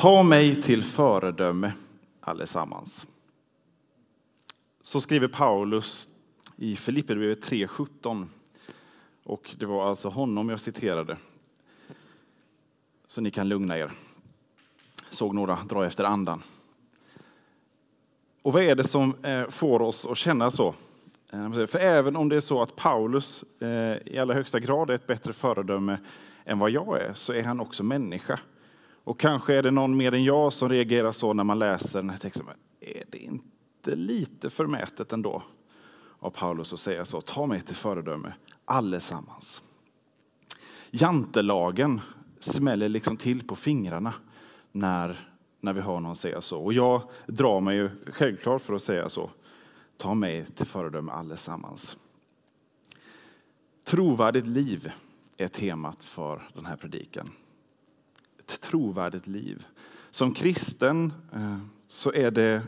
Ta mig till föredöme allesammans. Så skriver Paulus i Filipperbrevet 3.17. Och det var alltså honom jag citerade. Så ni kan lugna er. Såg några dra efter andan. Och vad är det som eh, får oss att känna så? Eh, För även om det är så att Paulus eh, i allra högsta grad är ett bättre föredöme än vad jag är, så är han också människa. Och kanske är det någon mer än jag som reagerar så när man läser den här texten. Men är det inte lite förmätet ändå av Paulus att säga så? Ta mig till föredöme, allesammans. Jantelagen smäller liksom till på fingrarna när, när vi hör någon säga så. Och jag drar mig ju självklart för att säga så. Ta mig till föredöme allesammans. Trovärdigt liv är temat för den här predikan. Ett trovärdigt liv. Som kristen eh, så är det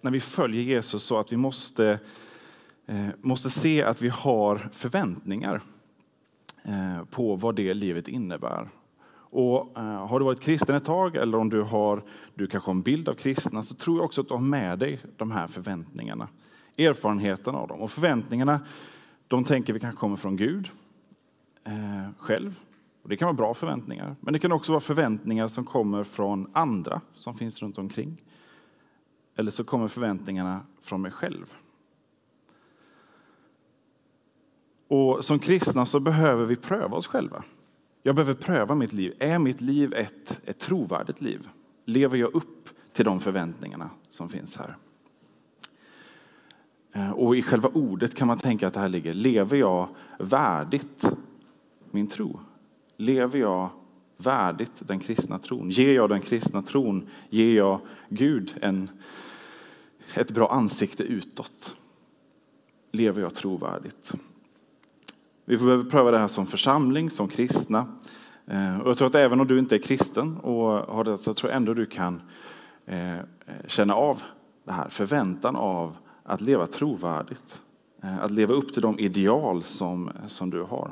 när vi följer Jesus så att vi måste, eh, måste se att vi har förväntningar eh, på vad det livet innebär. Och har du varit kristen ett tag eller om du har du kanske har en bild av kristna så tror jag också att du har med dig de här förväntningarna. Erfarenheten av dem. Och förväntningarna de tänker vi kanske kommer från Gud eh, själv. Och det kan vara bra förväntningar, men det kan också vara förväntningar som kommer från andra som finns runt omkring. Eller så kommer förväntningarna från mig själv. Och som kristna så behöver vi pröva oss själva. Jag behöver pröva mitt liv. Är mitt liv ett, ett trovärdigt liv? Lever jag upp till de förväntningarna som finns här? Eh, och i själva ordet kan man tänka att det här ligger, lever jag värdigt min tro? Lever jag värdigt den kristna tron? Ger jag den kristna tron, ger jag Gud en, ett bra ansikte utåt? Lever jag trovärdigt? Vi behöver pröva det här som församling, som kristna. Eh, och jag tror att även om du inte är kristen och har det, så tror jag ändå du kan eh, känna av det här, förväntan av att leva trovärdigt. Eh, att leva upp till de ideal som, som du har.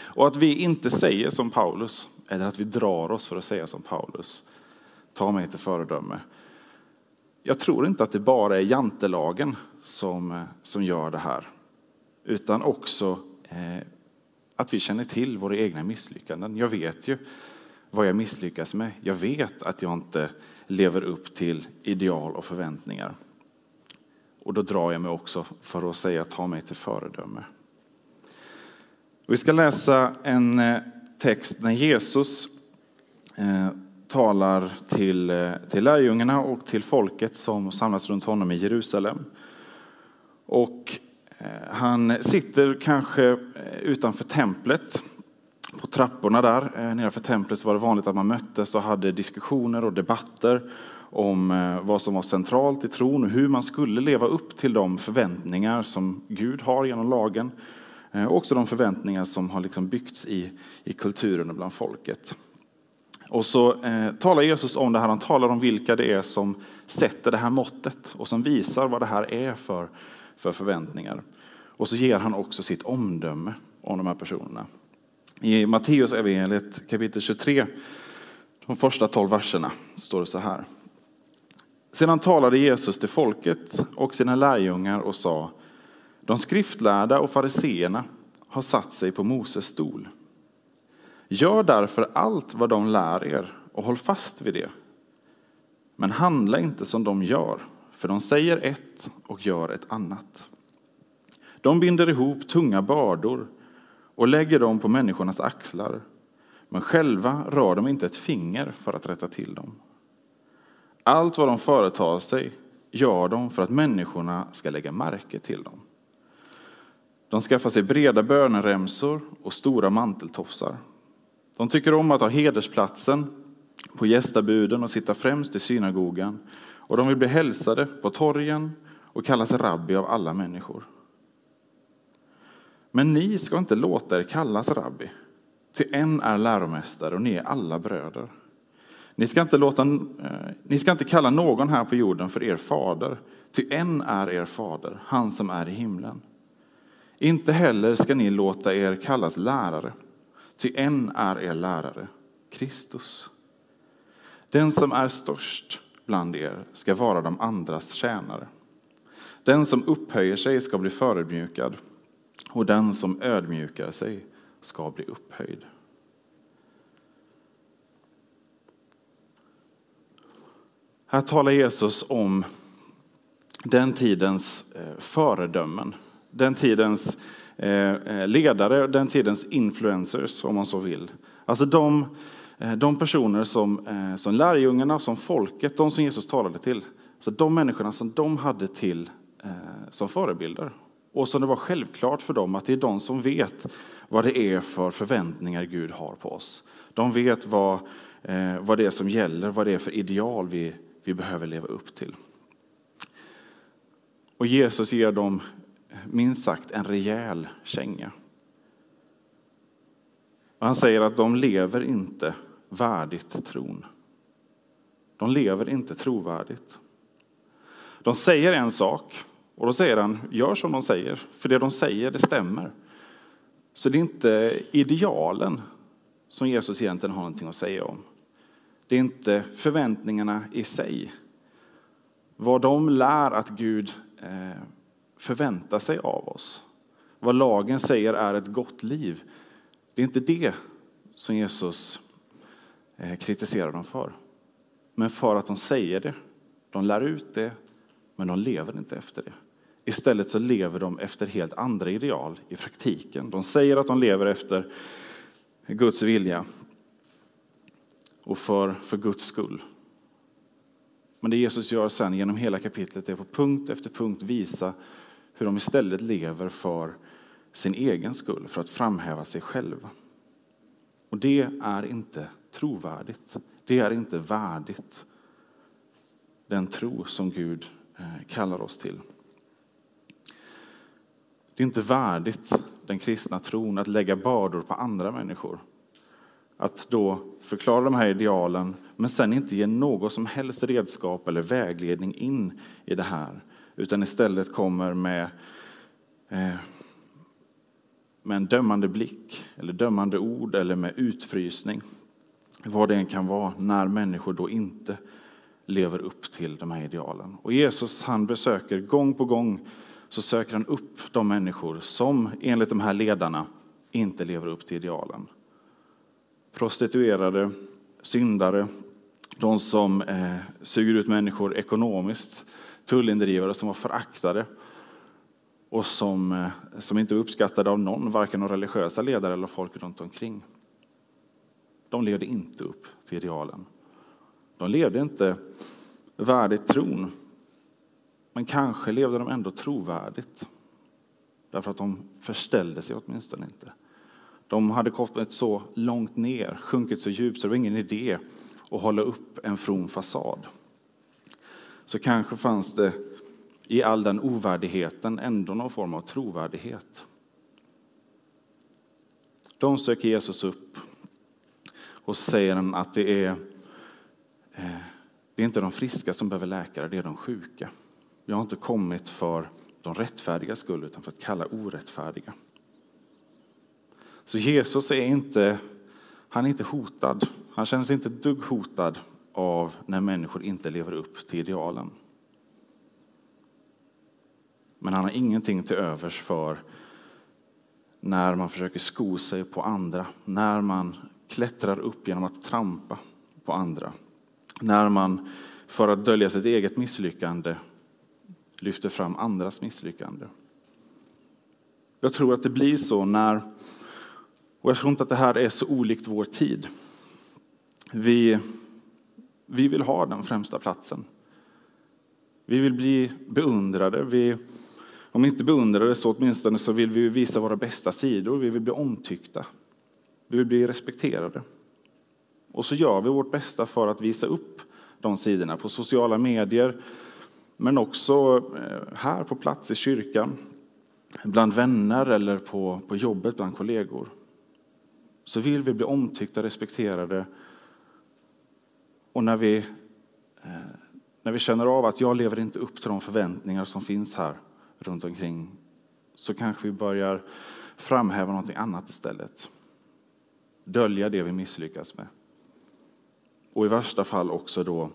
Och att vi inte säger som Paulus, eller att vi drar oss för att säga som Paulus. Ta mig till föredöme. Jag tror inte att det bara är jantelagen som, eh, som gör det här. Utan också eh, att vi känner till våra egna misslyckanden. Jag vet ju vad jag misslyckas med. Jag vet att jag inte lever upp till ideal och förväntningar. Och då drar jag mig också för att säga ta mig till föredöme. Vi ska läsa en eh, text när Jesus eh, talar till, eh, till lärjungarna och till folket som samlas runt honom i Jerusalem. Och han sitter kanske utanför templet, på trapporna där. Nedanför templet var det vanligt att man möttes och hade diskussioner och debatter om vad som var centralt i tron och hur man skulle leva upp till de förväntningar som Gud har genom lagen och också de förväntningar som har liksom byggts i, i kulturen och bland folket. Och så eh, talar Jesus om det här, han talar om vilka det är som sätter det här måttet och som visar vad det här är för, för förväntningar. Och så ger han också sitt omdöme om de här personerna. I Matteus evangeliet kapitel 23, de första tolv verserna, står det så här. Sedan talade Jesus till folket och sina lärjungar och sa de skriftlärda och fariseerna har satt sig på Moses stol. Gör därför allt vad de lär er och håll fast vid det. Men handla inte som de gör, för de säger ett och gör ett annat. De binder ihop tunga bördor och lägger dem på människornas axlar, men själva rör de inte ett finger för att rätta till dem. Allt vad de företar sig gör de för att människorna ska lägga märke till dem. De skaffar sig breda böneremsor och stora manteltofsar. De tycker om att ha hedersplatsen på gästabuden och sitta främst i synagogan. Och de vill bli hälsade på torgen och kallas rabbi av alla människor. Men ni ska inte låta er kallas rabbi, ty en är läromästare och ni är alla bröder. Ni ska, inte låta, eh, ni ska inte kalla någon här på jorden för er fader, ty en är er fader, han som är i himlen. Inte heller ska ni låta er kallas lärare, ty en är er lärare, Kristus. Den som är störst bland er ska vara de andras tjänare. Den som upphöjer sig ska bli förödmjukad och den som ödmjukar sig ska bli upphöjd. Här talar Jesus om den tidens eh, föredömen, den tidens eh, eh, ledare, den tidens influencers om man så vill. Alltså de, eh, de personer som, som lärjungarna, som folket, de som Jesus talade till. Så de människorna som de hade till som förebilder. Och som det var självklart för dem att det är de som vet vad det är för förväntningar Gud har på oss. De vet vad, vad det är som gäller, vad det är för ideal vi, vi behöver leva upp till. Och Jesus ger dem minst sagt en rejäl känga. Han säger att de lever inte värdigt tron. De lever inte trovärdigt. De säger en sak och då säger han, gör som de säger, för det de säger det stämmer. Så det är inte idealen som Jesus egentligen har någonting att säga om. Det är inte förväntningarna i sig. Vad de lär att Gud eh, förväntar sig av oss. Vad lagen säger är ett gott liv. Det är inte det som Jesus eh, kritiserar dem för. Men för att de säger det. De lär ut det, men de lever inte efter det. Istället så lever de efter helt andra ideal i praktiken. De säger att de lever efter Guds vilja, och för, för Guds skull. Men det Jesus gör sen genom hela kapitlet är på punkt efter punkt visa hur de istället lever för sin egen skull, för att framhäva sig själva. Och det är inte trovärdigt. Det är inte värdigt den tro som Gud eh, kallar oss till. Det är inte värdigt den kristna tron att lägga bördor på andra människor att då förklara de här idealen, men sen inte ge något som helst redskap eller vägledning in i det här, utan istället kommer med, eh, med en dömande blick, eller dömande ord, eller med utfrysning. Vad det än kan vara, när människor då inte lever upp till de här idealen. Och Jesus han besöker gång på gång, så söker han upp de människor som enligt de här ledarna inte lever upp till idealen prostituerade, syndare, de som eh, suger ut människor ekonomiskt, tullindrivare som var föraktade och som, eh, som inte uppskattade av någon, varken av religiösa ledare eller folk runt omkring. De levde inte upp till idealen. De levde inte värdigt tron, men kanske levde de ändå trovärdigt. Därför att de förställde sig åtminstone inte. De hade kommit så långt ner, sjunkit så djupt, så det var ingen idé att hålla upp en from fasad. Så kanske fanns det i all den ovärdigheten ändå någon form av trovärdighet. De söker Jesus upp och säger att det är, eh, det är inte de friska som behöver läkare, det är de sjuka. Jag har inte kommit för de rättfärdiga skull, utan för att kalla orättfärdiga. Så Jesus är inte, han är inte hotad. Han känner sig inte dugg hotad av när människor inte lever upp till idealen. Men han har ingenting till övers för när man försöker sko sig på andra, när man klättrar upp genom att trampa på andra, när man för att dölja sitt eget misslyckande lyfter fram andras misslyckande. Jag tror att det blir så när och jag tror inte att det här är så olikt vår tid. Vi, vi vill ha den främsta platsen. Vi vill bli beundrade. Vi, om inte beundrade så åtminstone så vill vi visa våra bästa sidor. Vi vill bli omtyckta. Vi vill bli respekterade. Och så gör vi vårt bästa för att visa upp de sidorna på sociala medier, men också eh, här på plats i kyrkan, bland vänner eller på, på jobbet bland kollegor så vill vi bli omtyckta, respekterade. Och när vi, eh, när vi känner av att jag lever inte upp till de förväntningar som finns här runt omkring så kanske vi börjar framhäva någonting annat istället. Dölja det vi misslyckas med. och i värsta fall också då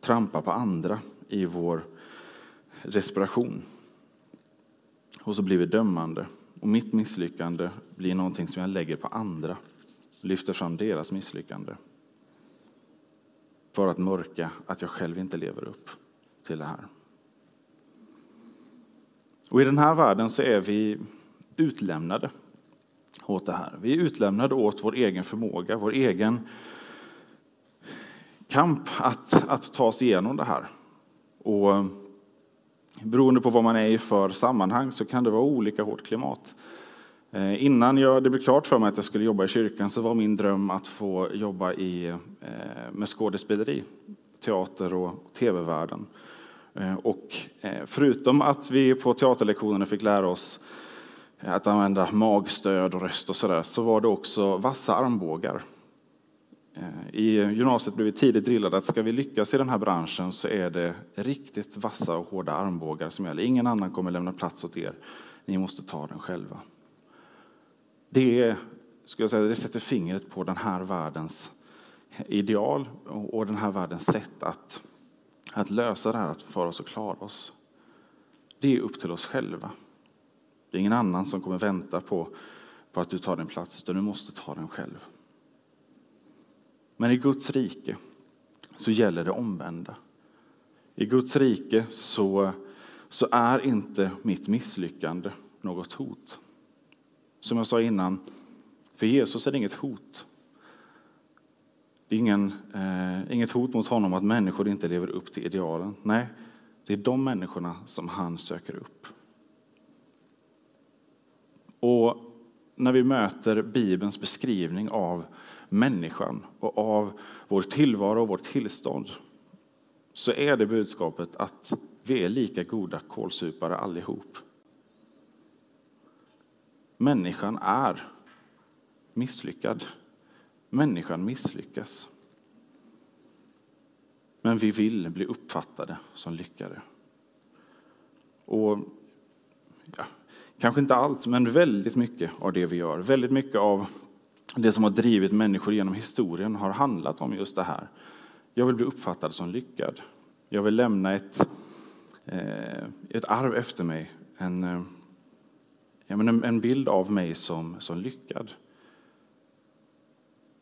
trampa på andra i vår desperation. Och så blir vi dömande. Och mitt misslyckande blir någonting som jag lägger på andra. Lyfter fram deras misslyckande. För att mörka att jag själv inte lever upp till det här. Och i den här världen så är vi utlämnade åt det här. Vi är utlämnade åt vår egen förmåga, vår egen kamp att, att ta oss igenom det här. Och beroende på vad man är i för sammanhang så kan det vara olika hårt klimat. Eh, innan jag, det blev klart för mig att jag skulle jobba i kyrkan så var min dröm att få jobba i, eh, med skådespeleri, teater och tv-världen. Eh, och förutom att vi på teaterlektionerna fick lära oss att använda magstöd och röst och sådär, så var det också vassa armbågar. I gymnasiet blev vi tidigt drillade att ska vi lyckas i den här branschen så är det riktigt vassa och hårda armbågar som gäller. Ingen annan kommer lämna plats åt er. Ni måste ta den själva. Det, skulle jag säga, det sätter fingret på den här världens ideal och den här världens sätt att, att lösa det här, att för oss och klara oss. Det är upp till oss själva. Det är ingen annan som kommer vänta på, på att du tar din plats, utan du måste ta den själv. Men i Guds rike så gäller det omvända. I Guds rike så, så är inte mitt misslyckande något hot. Som jag sa innan, för Jesus är det inget hot. Det är ingen, eh, inget hot mot honom att människor inte lever upp till idealen. Nej, det är de människorna som han söker upp. Och när vi möter Bibelns beskrivning av människan och av vår tillvaro och vårt tillstånd så är det budskapet att vi är lika goda kålsupare allihop. Människan är misslyckad. Människan misslyckas. Men vi vill bli uppfattade som lyckade. Och ja, Kanske inte allt, men väldigt mycket av det vi gör. Väldigt mycket av det som har drivit människor genom historien har handlat om just det här. Jag vill bli uppfattad som lyckad. Jag vill lämna ett, eh, ett arv efter mig. Eh, en, en bild av mig som, som lyckad.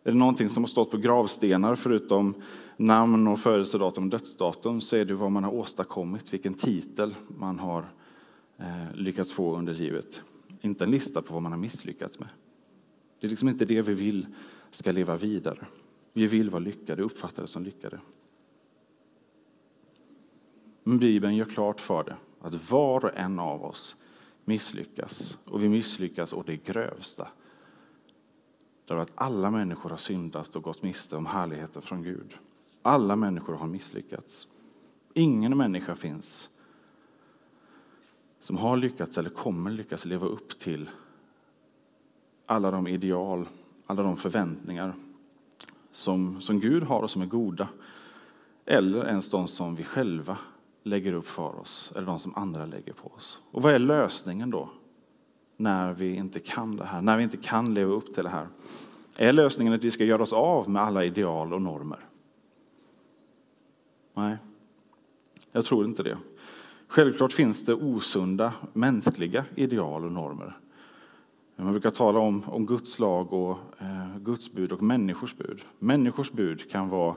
Är det någonting som har stått på gravstenar förutom namn och födelsedatum och dödsdatum så är det vad man har åstadkommit, vilken titel man har eh, lyckats få under livet. Inte en lista på vad man har misslyckats med. Det är liksom inte det vi vill ska leva vidare. Vi vill vara lyckade, uppfattade som lyckade. Men Bibeln gör klart för det att var och en av oss misslyckas. Och vi misslyckas å det grövsta. Därför att alla människor har syndat och gått miste om härligheten från Gud. Alla människor har misslyckats. Ingen människa finns som har lyckats eller kommer lyckas leva upp till alla de ideal, alla de förväntningar som, som Gud har och som är goda. Eller ens de som vi själva lägger upp för oss, eller de som andra lägger på oss. Och vad är lösningen då? När vi inte kan det här, när vi inte kan leva upp till det här. Är lösningen att vi ska göra oss av med alla ideal och normer? Nej, jag tror inte det. Självklart finns det osunda mänskliga ideal och normer. Man brukar tala om, om Guds lag och eh, Guds bud och människors bud. Människors bud kan vara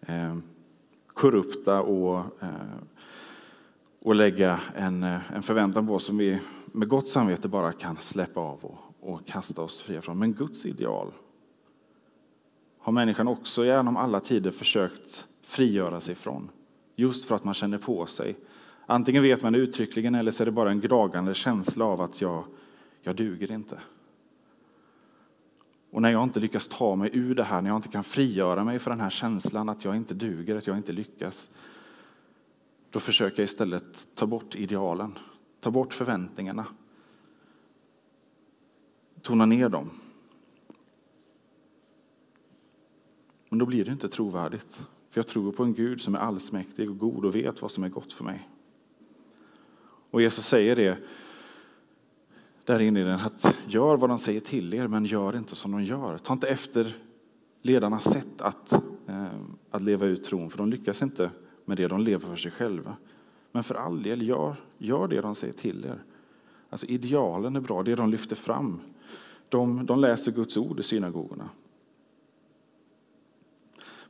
eh, korrupta och, eh, och lägga en, eh, en förväntan på oss som vi med gott samvete bara kan släppa av och, och kasta oss fria från. Men Guds ideal har människan också genom alla tider försökt frigöra sig från. Just för att man känner på sig. Antingen vet man det uttryckligen eller så är det bara en dragande känsla av att jag jag duger inte. Och när jag inte lyckas ta mig ur det här, när jag inte kan frigöra mig för den här känslan att jag inte duger, att jag inte lyckas, då försöker jag istället ta bort idealen, ta bort förväntningarna, tona ner dem. Men då blir det inte trovärdigt, för jag tror på en Gud som är allsmäktig och god och vet vad som är gott för mig. Och Jesus säger det där inne i den att gör vad de säger till er, men gör inte som de gör. Ta inte efter ledarnas sätt att, eh, att leva ut tron, för de lyckas inte med det, de lever för sig själva. Men för all del, gör, gör det de säger till er. Alltså idealen är bra, det de lyfter fram. De, de läser Guds ord i synagogorna.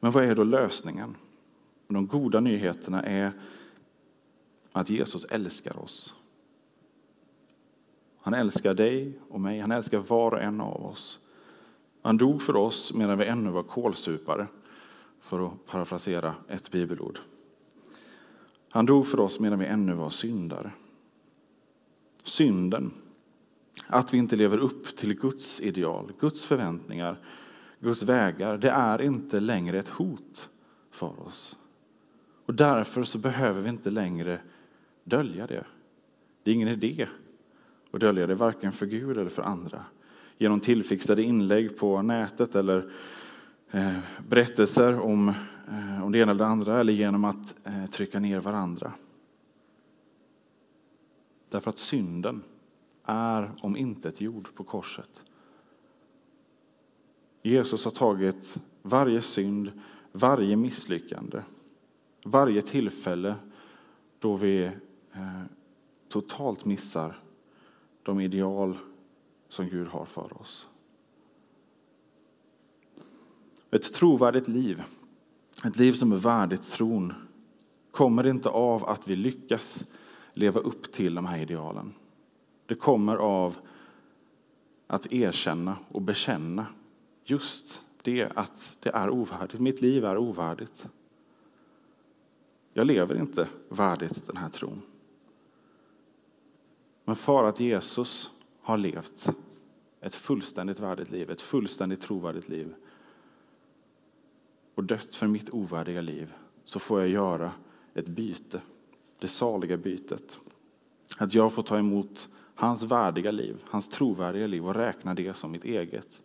Men vad är då lösningen? De goda nyheterna är att Jesus älskar oss. Han älskar dig och mig, han älskar var och en av oss. Han dog för oss medan vi ännu var kolsupare, för att parafrasera ett bibelord. Han dog för oss medan vi ännu var syndare. Synden, att vi inte lever upp till Guds ideal, Guds förväntningar, Guds vägar, det är inte längre ett hot för oss. Och därför så behöver vi inte längre dölja det. Det är ingen idé och dölja det, varken för Gud eller för andra. Genom tillfixade inlägg på nätet eller eh, berättelser om, eh, om det ena eller det andra eller genom att eh, trycka ner varandra. Därför att synden är om intet jord på korset. Jesus har tagit varje synd, varje misslyckande, varje tillfälle då vi eh, totalt missar de ideal som Gud har för oss. Ett trovärdigt liv, ett liv som är värdigt tron, kommer inte av att vi lyckas leva upp till de här idealen. Det kommer av att erkänna och bekänna just det att det är ovärdigt. Mitt liv är ovärdigt. Jag lever inte värdigt den här tron. Men för att Jesus har levt ett fullständigt värdigt liv, ett fullständigt trovärdigt liv och dött för mitt ovärdiga liv så får jag göra ett byte, det saliga bytet. Att jag får ta emot hans värdiga liv, hans trovärdiga liv och räkna det som mitt eget.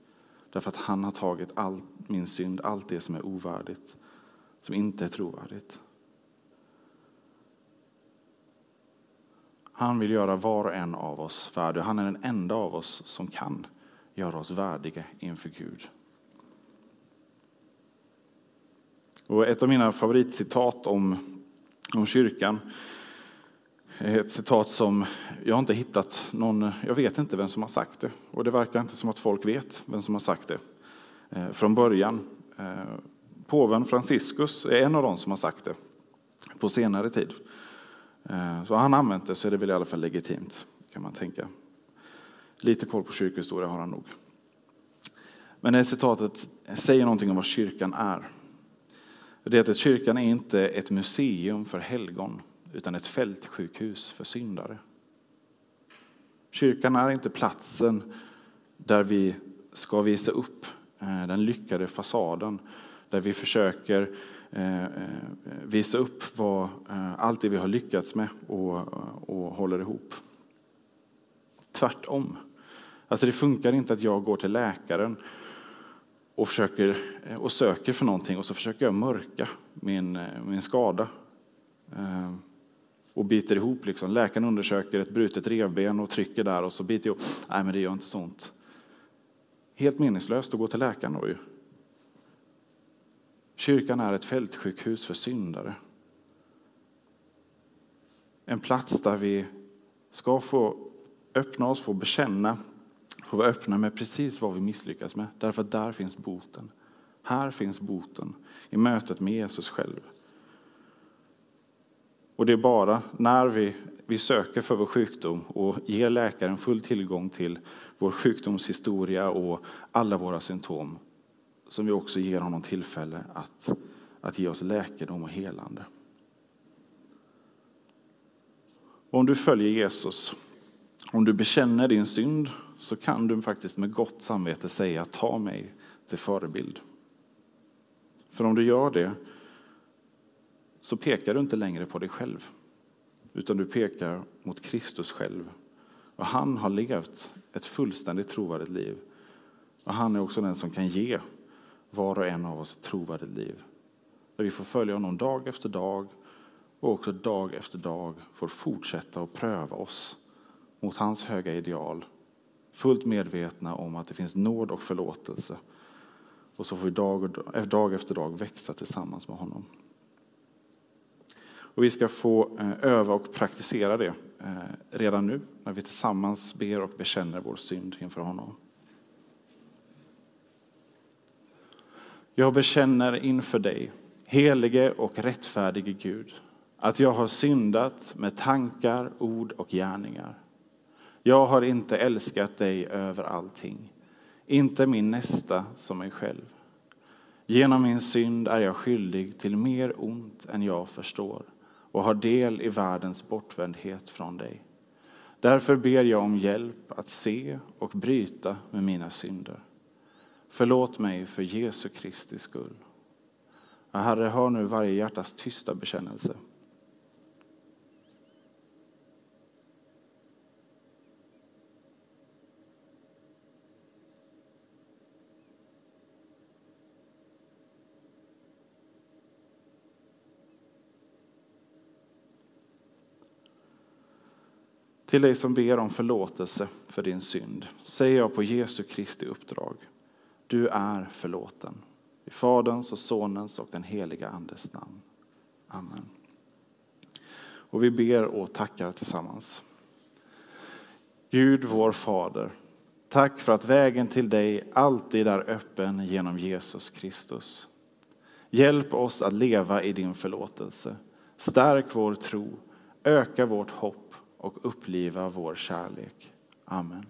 Därför att han har tagit all min synd, allt det som är ovärdigt, som inte är trovärdigt. Han vill göra var och en av oss värdig. Han är den enda av oss som kan göra oss värdiga inför Gud. Och ett av mina favoritcitat om, om kyrkan är ett citat som jag inte hittat någon, jag vet inte vem som har sagt det. Och det verkar inte som att folk vet vem som har sagt det eh, från början. Eh, påven Franciscus är en av dem som har sagt det på senare tid. Eh, så har han använt det så är det väl i alla fall legitimt, kan man tänka. Lite koll på kyrkohistoria har han nog. Men det här citatet säger någonting om vad kyrkan är. Det är att kyrkan är inte ett museum för helgon, utan ett fältsjukhus för syndare. Kyrkan är inte platsen där vi ska visa upp eh, den lyckade fasaden, där vi försöker Eh, eh, visa upp vad, eh, allt det vi har lyckats med och, och håller ihop. Tvärtom. Alltså det funkar inte att jag går till läkaren och, försöker, och söker för någonting och så försöker jag mörka min, min skada. Och biter ihop. Liksom. Läkaren undersöker ett brutet revben och trycker där och så biter jag ihop. Nej, men det gör inte sånt. Helt meningslöst att gå till läkaren då ju. Kyrkan är ett fältsjukhus för syndare. En plats där vi ska få öppna oss, få bekänna, få vara öppna med precis vad vi misslyckas med. Därför att där finns boten. Här finns boten i mötet med Jesus själv. Och det är bara när vi, vi söker för vår sjukdom och ger läkaren full tillgång till vår sjukdomshistoria och alla våra symptom som vi också ger honom tillfälle att, att ge oss läkedom och helande. Och om du följer Jesus, om du bekänner din synd, så kan du faktiskt med gott samvete säga ta mig till förebild. För om du gör det så pekar du inte längre på dig själv, utan du pekar mot Kristus själv. Och han har levt ett fullständigt trovärdigt liv. Och han är också den som kan ge var och en av oss ett trovärdigt liv. Där vi får följa honom dag efter dag och också dag efter dag får fortsätta att pröva oss mot hans höga ideal. Fullt medvetna om att det finns nåd och förlåtelse Och så får vi dag, och, dag eh, efter dag växa tillsammans med honom. Och vi ska få eh, öva och praktisera det eh, redan nu när vi tillsammans ber och bekänner vår synd inför honom. Jag bekänner inför dig, helige och rättfärdige Gud, att jag har syndat med tankar, ord och gärningar. Jag har inte älskat dig över allting, inte min nästa som mig själv. Genom min synd är jag skyldig till mer ont än jag förstår och har del i världens bortvändhet från dig. Därför ber jag om hjälp att se och bryta med mina synder. Förlåt mig för Jesu Kristi skull. Herre, hör nu varje hjärtas tysta bekännelse. Till dig som ber om förlåtelse för din synd säger jag på Jesu Kristi uppdrag. Du är förlåten. I Faderns och Sonens och den heliga Andes namn. Amen. Och vi ber och tackar tillsammans. Gud vår Fader, tack för att vägen till dig alltid är öppen genom Jesus Kristus. Hjälp oss att leva i din förlåtelse. Stärk vår tro, öka vårt hopp och uppliva vår kärlek. Amen.